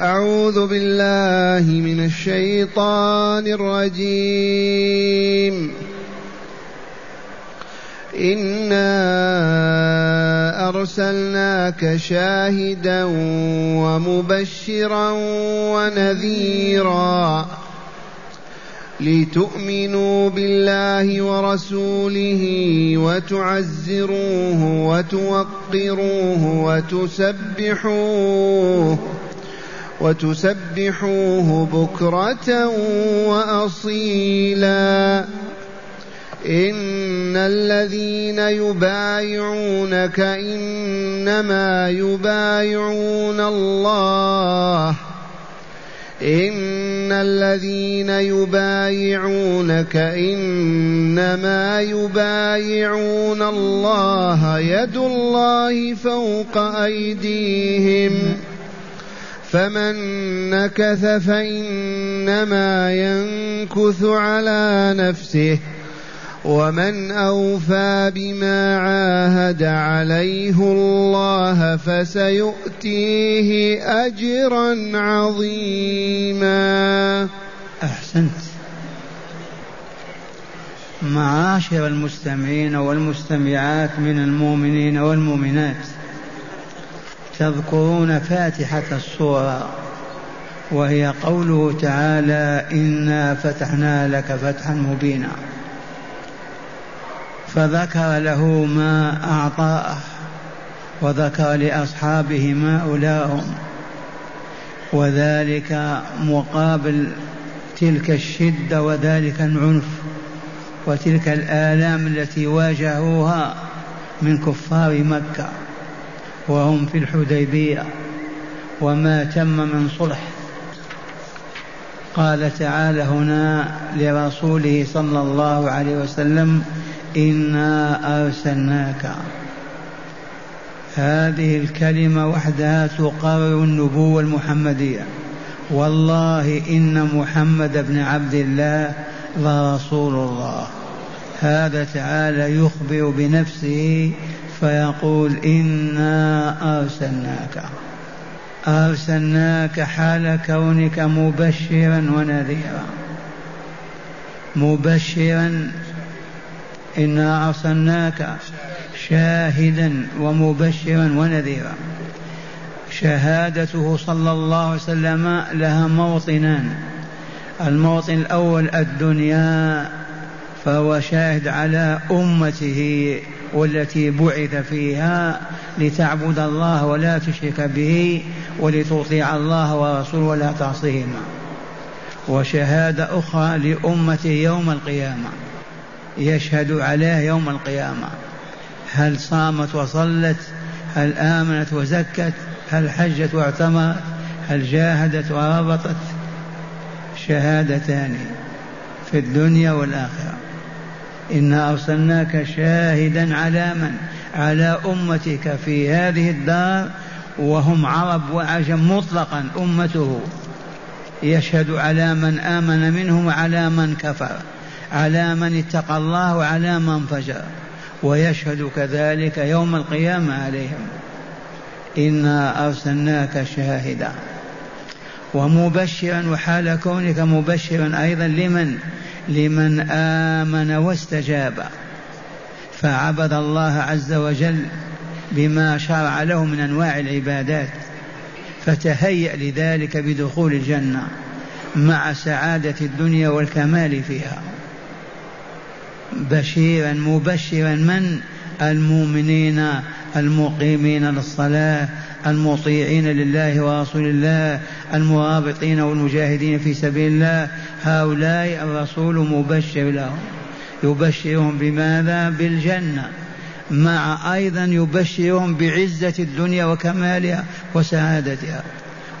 أعوذ بالله من الشيطان الرجيم. إنا أرسلناك شاهدا ومبشرا ونذيرا لتؤمنوا بالله ورسوله وتعزروه وتوقروه وتسبحوه وتسبحوه بكرة وأصيلا. إن الذين يبايعونك إنما يبايعون الله. إن الذين يبايعونك إنما يبايعون الله. يد الله فوق أيديهم. فمن نكث فإنما ينكث على نفسه ومن أوفى بما عاهد عليه الله فسيؤتيه أجرا عظيما. أحسنت. معاشر المستمعين والمستمعات من المؤمنين والمؤمنات. تذكرون فاتحة الصورة وهي قوله تعالى إنا فتحنا لك فتحا مبينا فذكر له ما أعطاه وذكر لأصحابه ما أولاهم وذلك مقابل تلك الشدة وذلك العنف وتلك الآلام التي واجهوها من كفار مكة. وهم في الحديبية وما تم من صلح. قال تعالى هنا لرسوله صلى الله عليه وسلم إنا أرسلناك. هذه الكلمة وحدها تقرر النبوة المحمدية. والله إن محمد بن عبد الله لرسول الله. هذا تعالى يخبر بنفسه فيقول إنا أرسلناك. أرسلناك حال كونك مبشرا ونذيرا. مبشرا إنا أرسلناك شاهدا ومبشرا ونذيرا. شهادته صلى الله عليه وسلم لها موطنان. الموطن الأول الدنيا فهو شاهد على أمته والتي بعث فيها لتعبد الله ولا تشرك به ولتطيع الله ورسوله ولا تعصيهما. وشهادة أخرى لأمته يوم القيامة. يشهد عليه يوم القيامة. هل صامت وصلت؟ هل آمنت وزكت؟ هل حجت واعتمرت؟ هل جاهدت وربطت؟ شهادتان في الدنيا والآخرة. إنا أرسلناك شاهدا على من؟ على أمتك في هذه الدار وهم عرب وعجم مطلقا أمته. يشهد على من آمن منهم وعلى من كفر على من اتقى الله وعلى من فجر. ويشهد كذلك يوم القيامة عليهم. إنا أرسلناك شاهدا. ومبشرا وحال كونك مبشرا أيضا لمن؟ لمن آمن واستجاب. فعبد الله عز وجل بما شرع له من أنواع العبادات فتهيأ لذلك بدخول الجنة مع سعادة الدنيا والكمال فيها. بشيرا مبشرا من؟ المؤمنين المقيمين للصلاة المطيعين لله ورسول الله المرابطين والمجاهدين في سبيل الله. هؤلاء الرسول مبشر لهم. يبشرهم بماذا؟ بالجنة. مع أيضا يبشرهم بعزة الدنيا وكمالها وسعادتها.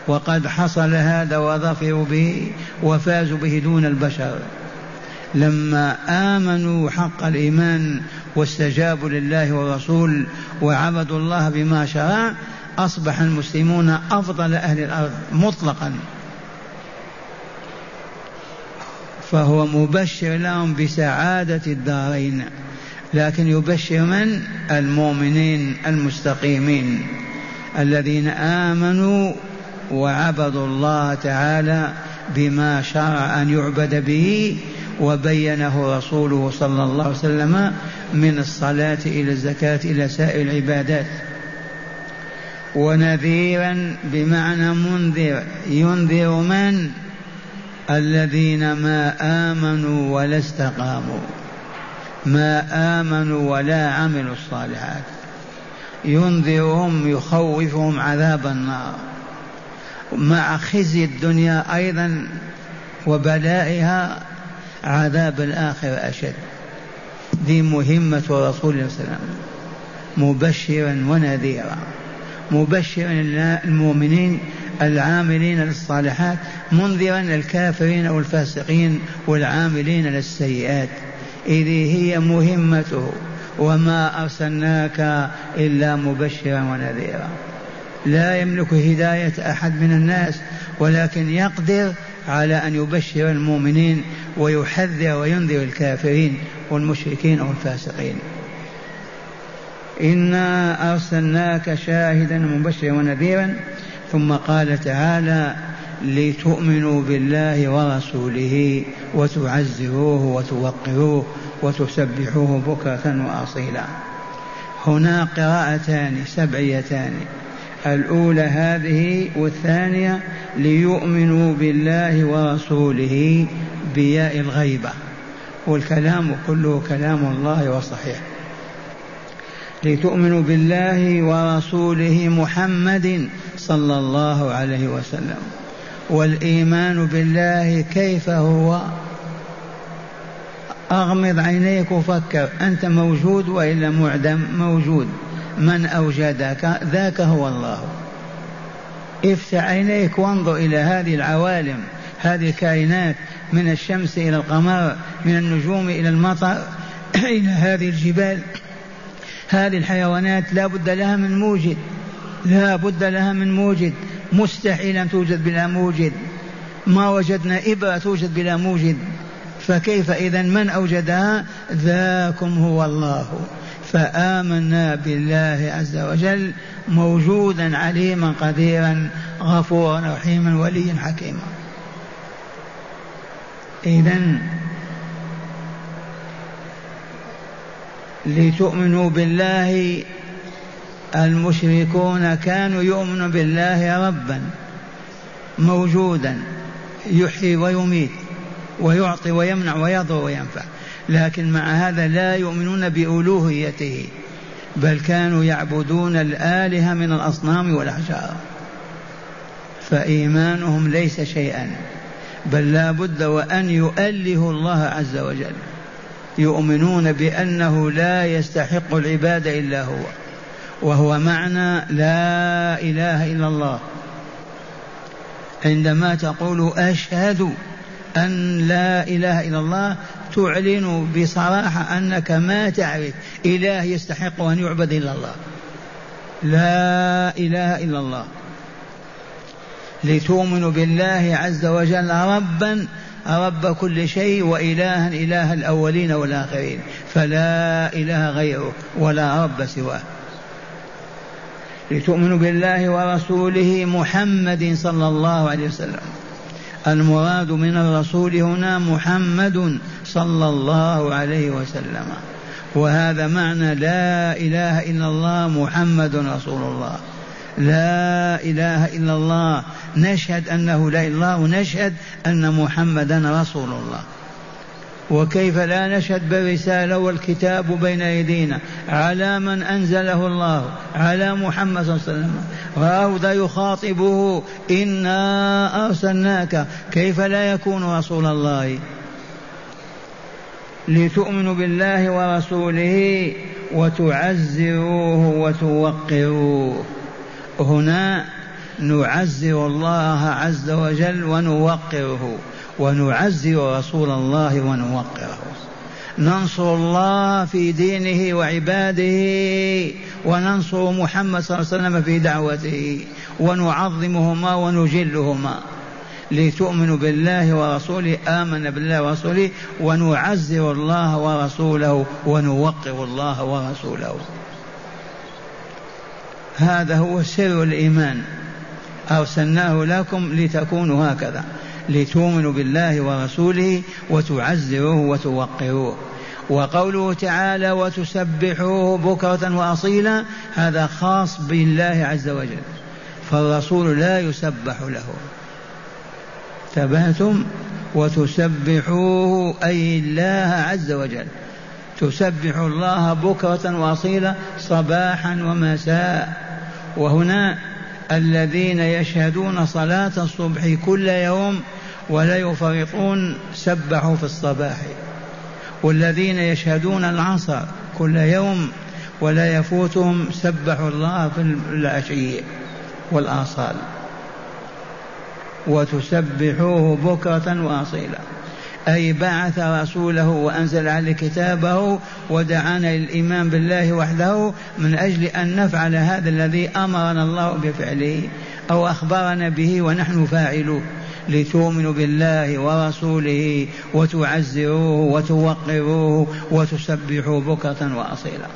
وقد حصل هذا وظفروا به وفازوا به دون البشر. لما آمنوا حق الإيمان واستجابوا لله والرسول وعبدوا الله بما شرع أصبح المسلمون أفضل أهل الأرض مطلقا. فهو مبشر لهم بسعادة الدارين لكن يبشر من؟ المؤمنين المستقيمين الذين آمنوا وعبدوا الله تعالى بما شرع أن يعبد به وبينه رسوله صلى الله عليه وسلم من الصلاة إلى الزكاة إلى سائر العبادات. ونذيرا بمعنى منذر. ينذر من؟ الذين ما آمنوا ولا استقاموا ما آمنوا ولا عملوا الصالحات. ينذرهم يخوفهم عذاب النار. مع خزي الدنيا أيضا وبلائها عذاب الآخرة أشد. دي مهمة رسول الله صلى الله عليه وسلم. مبشرا ونذيرا. مبشرا المؤمنين العاملين للصالحات منذرا الكافرين والفاسقين والعاملين للسيئات. إذ هي مهمته وما أرسلناك إلا مبشرا ونذيرا. لا يملك هداية أحد من الناس ولكن يقدر على أن يبشر المؤمنين ويحذر وينذر الكافرين والمشركين والفاسقين. إنا أرسلناك شاهدا مبشرا ونذيرا ثم قال تعالى لتؤمنوا بالله ورسوله وتعزروه وتوقروه وتسبحوه بكرة وأصيلا هنا قراءتان سبعيتان الأولى هذه والثانية ليؤمنوا بالله ورسوله بياء الغيبة والكلام كله كلام الله وصحيح لتؤمنوا بالله ورسوله محمد صلى الله عليه وسلم. والإيمان بالله كيف هو؟ أغمض عينيك وفكر أنت موجود وإلا معدم موجود. من أوجدك؟ ذاك هو الله. افتح عينيك وانظر إلى هذه العوالم هذه الكائنات من الشمس إلى القمر من النجوم إلى المطر إلى هذه الجبال. هذه الحيوانات لا بد لها من موجد. لا بد لها من موجد. مستحيل أن توجد بلا موجد. ما وجدنا إبرة توجد بلا موجد. فكيف إذا من أوجدها؟ ذاكم هو الله. فآمنا بالله عز وجل موجودا عليما قديرا غفورا رحيما وليا حكيما. إذا لتؤمنوا بالله المشركون كانوا يؤمنون بالله ربا موجودا يحيي ويميت ويعطي ويمنع ويضر وينفع. لكن مع هذا لا يؤمنون بألوهيته بل كانوا يعبدون الآلهة من الأصنام والأحجار. فإيمانهم ليس شيئا بل لا بد وأن يؤله الله عز وجل. يؤمنون بأنه لا يستحق العبادة إلا هو وهو معنى لا إله إلا الله. عندما تقول أشهد أن لا إله إلا الله تعلن بصراحة أنك ما تعرف إله يستحق أن يعبد إلا الله. لا إله إلا الله. لتؤمنوا بالله عز وجل ربا رب كل شيء وإلها إله الأولين والآخرين فلا إله غيره ولا رب سواه. لتؤمنوا بالله ورسوله محمد صلى الله عليه وسلم. المراد من الرسول هنا محمد صلى الله عليه وسلم. وهذا معنى لا إله إلا الله محمد رسول الله. لا إله إلا الله. نشهد أنه لا إله إلا الله ونشهد أن محمدا رسول الله. وكيف لا نشهد بالرسالة والكتاب بين أيدينا على من أنزله الله على محمد صلى الله عليه وسلم. راه يخاطبه إنا أرسلناك. كيف لا يكون رسول الله؟ لتؤمنوا بالله ورسوله وتعزروه وتوقروه. هنا نعزر الله عز وجل ونوقره ونعزر رسول الله ونوقره. ننصر الله في دينه وعباده وننصر محمد صلى الله عليه وسلم في دعوته ونعظمهما ونجلهما. لتؤمنوا بالله ورسوله آمن بالله ورسوله ونعزر الله ورسوله ونوقر الله ورسوله. هذا هو سر الإيمان. أرسلناه لكم لتكونوا هكذا لتؤمنوا بالله ورسوله وتعزروه وتوقروه. وقوله تعالى وتسبحوه بكرة وأصيلا هذا خاص بالله عز وجل. فالرسول لا يسبح له. تبهتم وتسبحوه أي الله عز وجل. تسبح الله بكرة وأصيلا صباحا ومساء. وهنا الذين يشهدون صلاة الصبح كل يوم ولا يفرطون سبحوا في الصباح. والذين يشهدون العصر كل يوم ولا يفوتهم سبحوا الله في العشي والآصال. وتسبحوه بكرة وأصيلا. أي بعث رسوله وأنزل عليه كتابه ودعانا للإيمان بالله وحده من أجل أن نفعل هذا الذي أمرنا الله بفعله أو أخبرنا به ونحن فاعلوه لتؤمنوا بالله ورسوله وتعزروه وتوقروه وتسبحوه بكرة وأصيلا.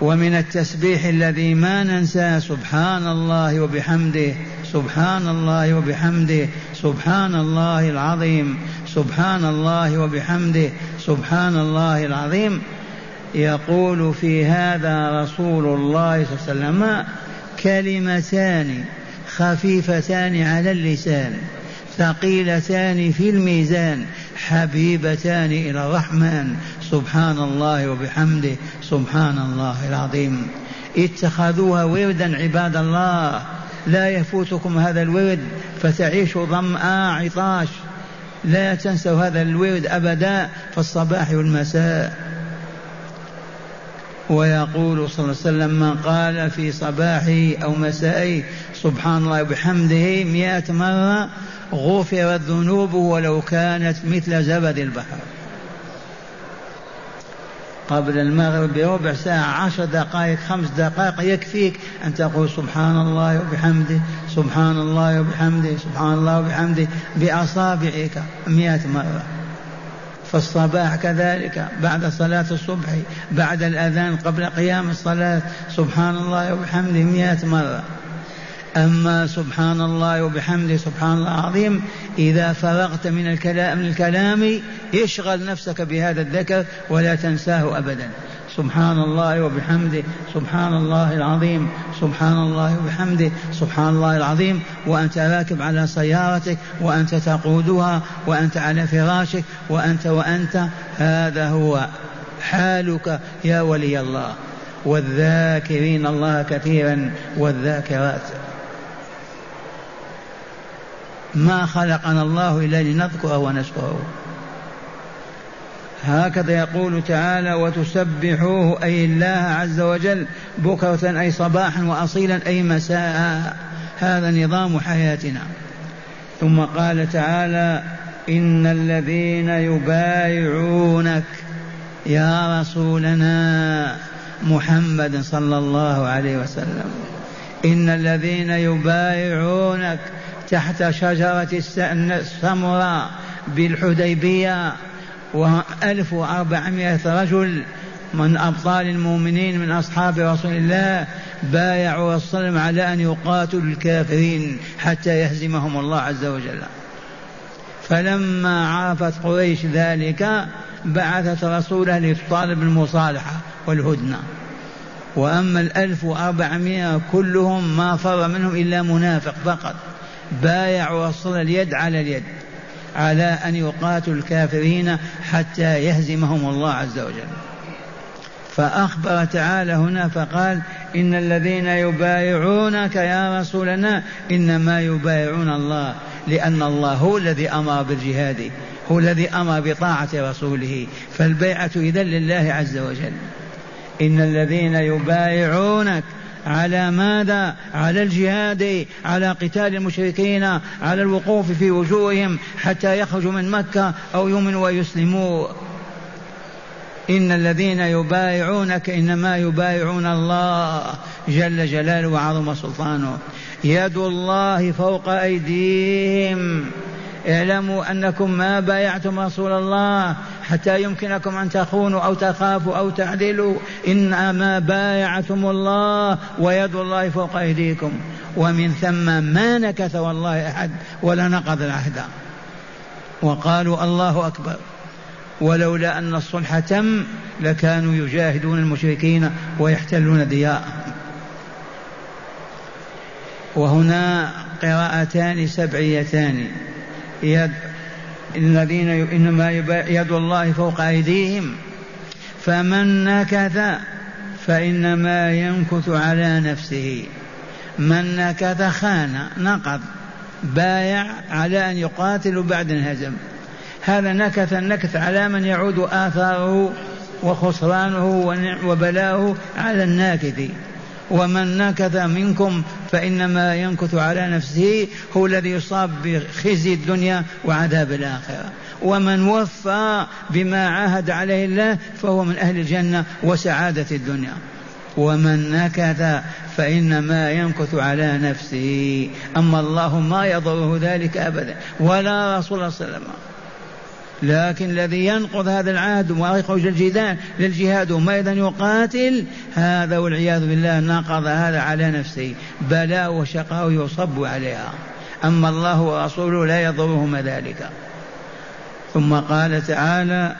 ومن التسبيح الذي ما ننساه سبحان الله وبحمده سبحان الله وبحمده سبحان الله العظيم. سبحان الله وبحمده. سبحان الله العظيم. يقول في هذا رسول الله صلى الله عليه وسلم كلمتان خفيفتان على اللسان ثقيلتان في الميزان حبيبتان إلى الرحمن. سبحان الله وبحمده. سبحان الله العظيم. اتخذوها وردا عباد الله. لا يفوتكم هذا الورد فتعيشوا ظمآ عطاش. لا تنسوا هذا الورد أبدا في الصباح والمساء. ويقول صلى الله عليه وسلم من قال في صباحه أو مسائه سبحان الله وبحمده مئة مرة غفرت ذنوبه ولو كانت مثل زبد البحر. قبل المغرب بربع ساعة عشر دقائق خمس دقائق يكفيك أن تقول سبحان الله وبحمده سبحان الله وبحمده سبحان الله وبحمده بأصابعك مئة مرة. في الصباح كذلك بعد صلاة الصبح بعد الأذان قبل قيام الصلاة سبحان الله وبحمده مئة مرة. أما سبحان الله وبحمده سبحان الله العظيم إذا فرغت من الكلام من الكلام اشغل نفسك بهذا الذكر ولا تنساه أبدا. سبحان الله وبحمده سبحان الله العظيم سبحان الله وبحمده سبحان الله العظيم وأنت راكب على سيارتك وأنت تقودها وأنت على فراشك وأنت وأنت هذا هو حالك يا ولي الله. والذاكرين الله كثيرا والذاكرات. ما خلقنا الله إلا لنذكره ونشكره هكذا يقول تعالى وتسبحوه أي الله عز وجل بكرة أي صباحا وأصيلا أي مساء. هذا نظام حياتنا. ثم قال تعالى إن الذين يبايعونك يا رسولنا محمد صلى الله عليه وسلم إن الذين يبايعونك تحت شجرة السمراء بالحديبية وألف وأربعمائة رجل من أبطال المؤمنين من أصحاب رسول الله بايعوا الصلم على أن يقاتلوا الكافرين حتى يهزمهم الله عز وجل. فلما عرفت قريش ذلك بعثت رسوله لتطالب المصالحة والهدنة. وأما الألف وأربعمائة كلهم ما فر منهم إلا منافق فقط. بايعوا وصل اليد على اليد. على أن يقاتلوا الكافرين حتى يهزمهم الله عز وجل. فأخبر تعالى هنا فقال إن الذين يبايعونك يا رسولنا إنما يبايعون الله لأن الله هو الذي أمر بالجهاد هو الذي أمر بطاعة رسوله. فالبيعة إذا لله عز وجل. إن الذين يبايعونك على ماذا؟ على الجهاد على قتال المشركين على الوقوف في وجوههم حتى يخرجوا من مكة أو يؤمنوا ويسلموا. إن الذين يبايعونك إنما يبايعون الله جل جلاله وعظم سلطانه. يد الله فوق أيديهم. اعلموا أنكم ما بايعتم رسول الله حتى يمكنكم أن تخونوا أو تخافوا أو تعدلوا. إنما بايعتم الله ويد الله فوق أيديكم. ومن ثم ما نكث والله أحد ولا نقض العهد. وقالوا الله أكبر. ولولا أن الصلح تم لكانوا يجاهدون المشركين ويحتلون ديارهم وهنا قراءتان سبعيتان. الذين إنما يد الله فوق أيديهم. فمن نكث فإنما ينكث على نفسه. من نكث خان نقض بايع على أن يقاتل بعد انهزم هذا نكث النكث على من يعود آثاره وخسرانه وبلاؤه على الناكث. ومن نكث منكم فإنما ينكث على نفسه هو الذي يصاب بخزي الدنيا وعذاب الآخرة. ومن وفى بما عاهد عليه الله فهو من أهل الجنة وسعادة الدنيا. ومن نكث فإنما ينكث على نفسه. أما الله ما يضره ذلك أبدا ولا رسول الله صلى الله عليه وسلم. لكن الذي ينقض هذا العهد ويخرج الجدال للجهاد وما إذا يقاتل هذا والعياذ بالله نقض هذا على نفسه. بلاء وشقاء يصب عليها. أما الله ورسوله لا يضرهما ذلك. ثم قال تعالى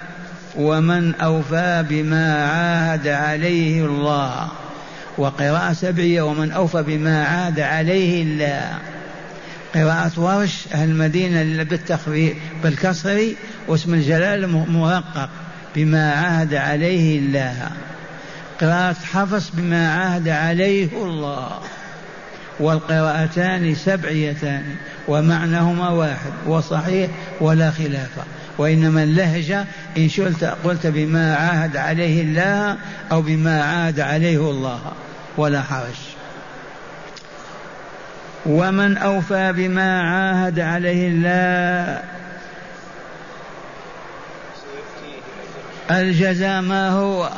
ومن أوفى بما عاهد عليه الله. وقراءة سبعية ومن أوفى بما عاهد عليه الله. قراءة ورش المدينة بالتخفيف بالكسر واسم الجلال مرقق بما عاهد عليه الله. قراءة حفص بما عاهد عليه الله. والقراءتان سبعيتان ومعناهما واحد وصحيح ولا خلاف. وإنما اللهجة إن شئت قلت بما عاهد عليه الله أو بما عاهد عليه الله. ولا حرج. ومن أوفى بما عاهد عليه الله الجزاء ما هو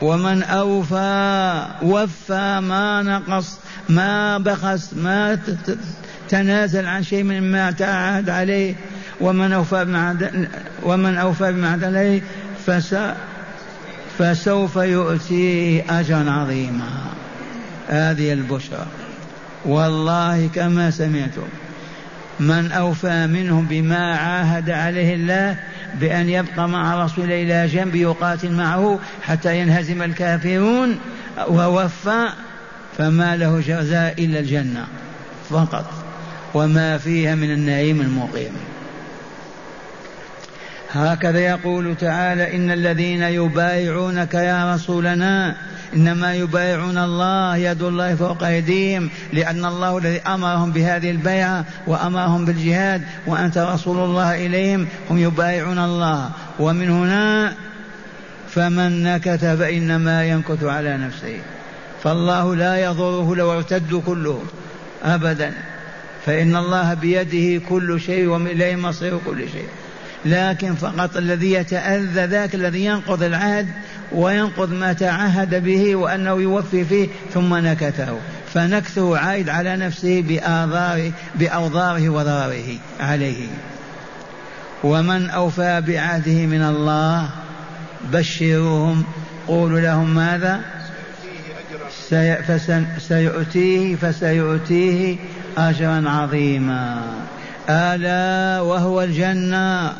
ومن أوفى وفى ما نقص ما بخس ما تنازل عن شيء مما تعهد عليه ومن أوفى بما ومن أوفى بما عهد عليه فس فسوف يؤتيه أجرا عظيما. هذه البشرى. والله كما سمعتم. من أوفى منهم بما عاهد عليه الله بأن يبقى مع رسول إلى جنب يقاتل معه حتى ينهزم الكافرون ووفى فما له جزاء إلا الجنة فقط. وما فيها من النعيم المقيم. هكذا يقول تعالى إن الذين يبايعونك يا رسولنا إنما يبايعون الله يد الله فوق أيديهم لأن الله الذي أمرهم بهذه البيعة وأمرهم بالجهاد وأنت رسول الله إليهم هم يبايعون الله ومن هنا فمن نكث فإنما ينكث على نفسه فالله لا يضره لو ارتدوا كلهم أبدا فإن الله بيده كل شيء وإليه مصير كل شيء لكن فقط الذي يتأذى ذاك الذي ينقض العهد وينقض ما تعهد به وأنه يوفي فيه ثم نكثه. فنكثه عائد على نفسه بآضاره بأوضاره وضرره عليه. ومن أوفى بعهده من الله بشروهم. قولوا لهم ماذا؟ سيؤتيه فسيؤتيه أجرا عظيما. ألا وهو الجنة.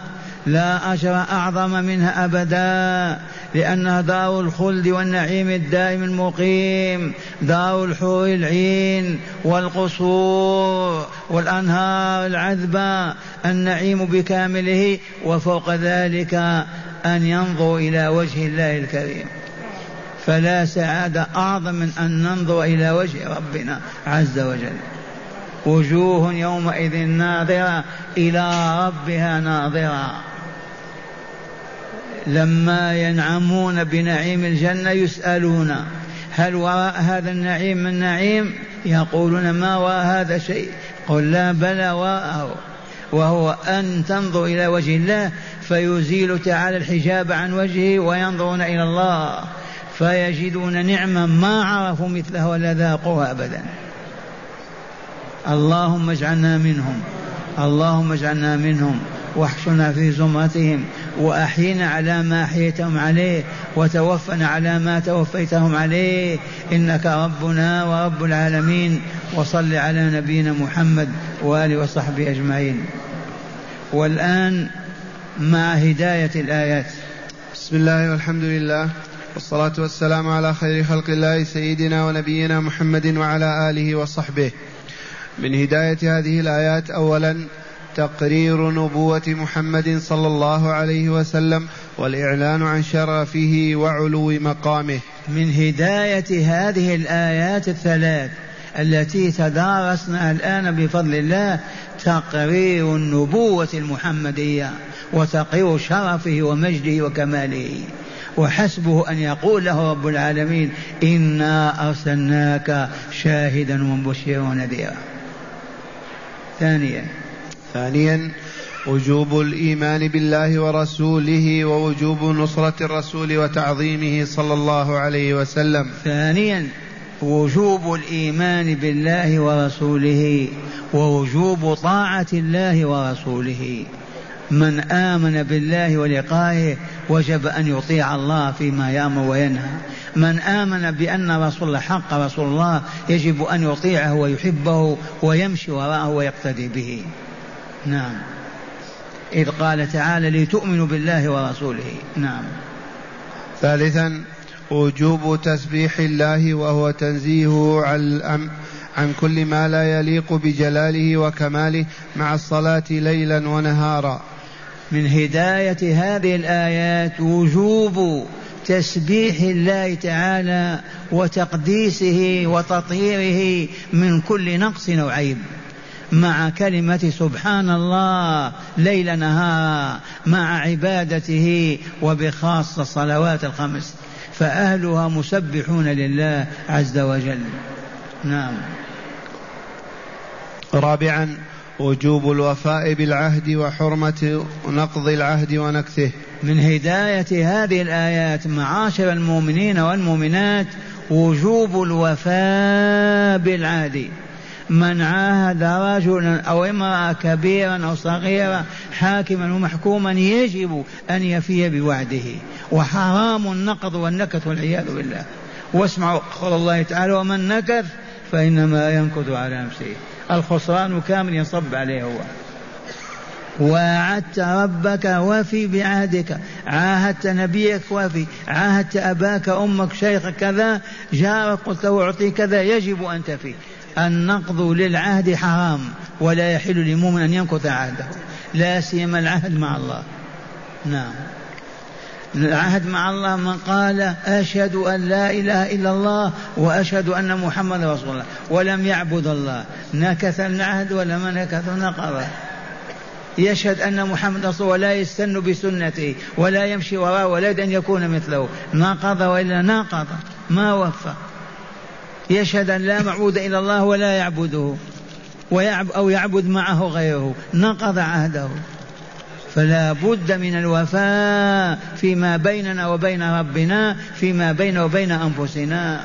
لا أجر أعظم منها أبدا لأنها دار الخلد والنعيم الدائم المقيم دار الحور العين والقصور والأنهار العذبة النعيم بكامله وفوق ذلك أن ينظر إلى وجه الله الكريم. فلا سعادة أعظم من أن ننظر إلى وجه ربنا عز وجل. وجوه يومئذ ناظرة إلى ربها ناظرة. لما ينعمون بنعيم الجنة يسألون هل وراء هذا النعيم من نعيم؟ يقولون ما وراء هذا شيء. قل لا بلى وراءه. وهو أن تنظر إلى وجه الله فيزيل تعالى الحجاب عن وجهه وينظرون إلى الله فيجدون نعمة ما عرفوا مثلها ولا ذاقوها أبدا. اللهم اجعلنا منهم. اللهم اجعلنا منهم. واحشنا في زمرتهم وأحينا على ما أحييتهم عليه وتوفنا على ما توفيتهم عليه. إنك ربنا ورب العالمين. وصل على نبينا محمد وآله وصحبه أجمعين. والآن مع هداية الآيات. بسم الله والحمد لله والصلاة والسلام على خير خلق الله سيدنا ونبينا محمد وعلى آله وصحبه. من هداية هذه الآيات أولا تقرير نبوة محمد صلى الله عليه وسلم والإعلان عن شرفه وعلو مقامه. من هداية هذه الآيات الثلاث التي تدارسنا الآن بفضل الله تقرير النبوة المحمدية وتقرير شرفه ومجده وكماله. وحسبه أن يقول له رب العالمين إنا أرسلناك شاهدا ومبشرا ونذيرا. ثانيا ثانيا وجوب الإيمان بالله ورسوله ووجوب نصرة الرسول وتعظيمه صلى الله عليه وسلم. ثانيا وجوب الإيمان بالله ورسوله ووجوب طاعة الله ورسوله. من آمن بالله ولقائه وجب أن يطيع الله فيما يأمر وينهى. من آمن بأن رسول الله حق رسول الله يجب أن يطيعه ويحبه ويمشي وراءه ويقتدي به. نعم. إذ قال تعالى لتؤمنوا بالله ورسوله. نعم. ثالثا وجوب تسبيح الله وهو تنزيهه عن عن كل ما لا يليق بجلاله وكماله مع الصلاة ليلا ونهارا. من هداية هذه الآيات وجوب تسبيح الله تعالى وتقديسه وتطهيره من كل نقص أو عيب. مع كلمة سبحان الله ليل نهارا مع عبادته وبخاصة الصلوات الخمس. فأهلها مسبحون لله عز وجل. نعم. رابعا وجوب الوفاء بالعهد وحرمة نقض العهد ونكثه. من هداية هذه الآيات معاشر المؤمنين والمؤمنات وجوب الوفاء بالعهد. من عاهد رجلا أو امرأة كبيرا أو صغيرا حاكما ومحكوما يجب أن يفي بوعده. وحرام النقض والنكث والعياذ بالله. واسمعوا قول الله تعالى ومن نكث فإنما ينكث على نفسه. الخسران كامل ينصب عليه هو. وعدت ربك وفي بعهدك. عاهدت نبيك وفي. عاهدت أباك أمك شيخك كذا. جارك قلت له أعطي كذا. يجب أن تفي. النقض للعهد حرام ولا يحل لمؤمن أن ينقض عهده. لا سيما العهد مع الله. نعم. العهد مع الله من قال أشهد أن لا إله إلا الله وأشهد أن محمد رسول الله ولم يعبد الله. نكث العهد ولا ما نكث نقض يشهد أن محمد رسول الله ولا يستن بسنته ولا يمشي وراءه ولا أن يكون مثله. نقض وإلا ناقض ما وفى يشهد أن لا معبود إلا الله ولا يعبده ويعب أو يعبد معه غيره نقض عهده. فلا بد من الوفاء فيما بيننا وبين ربنا فيما بين وبين أنفسنا.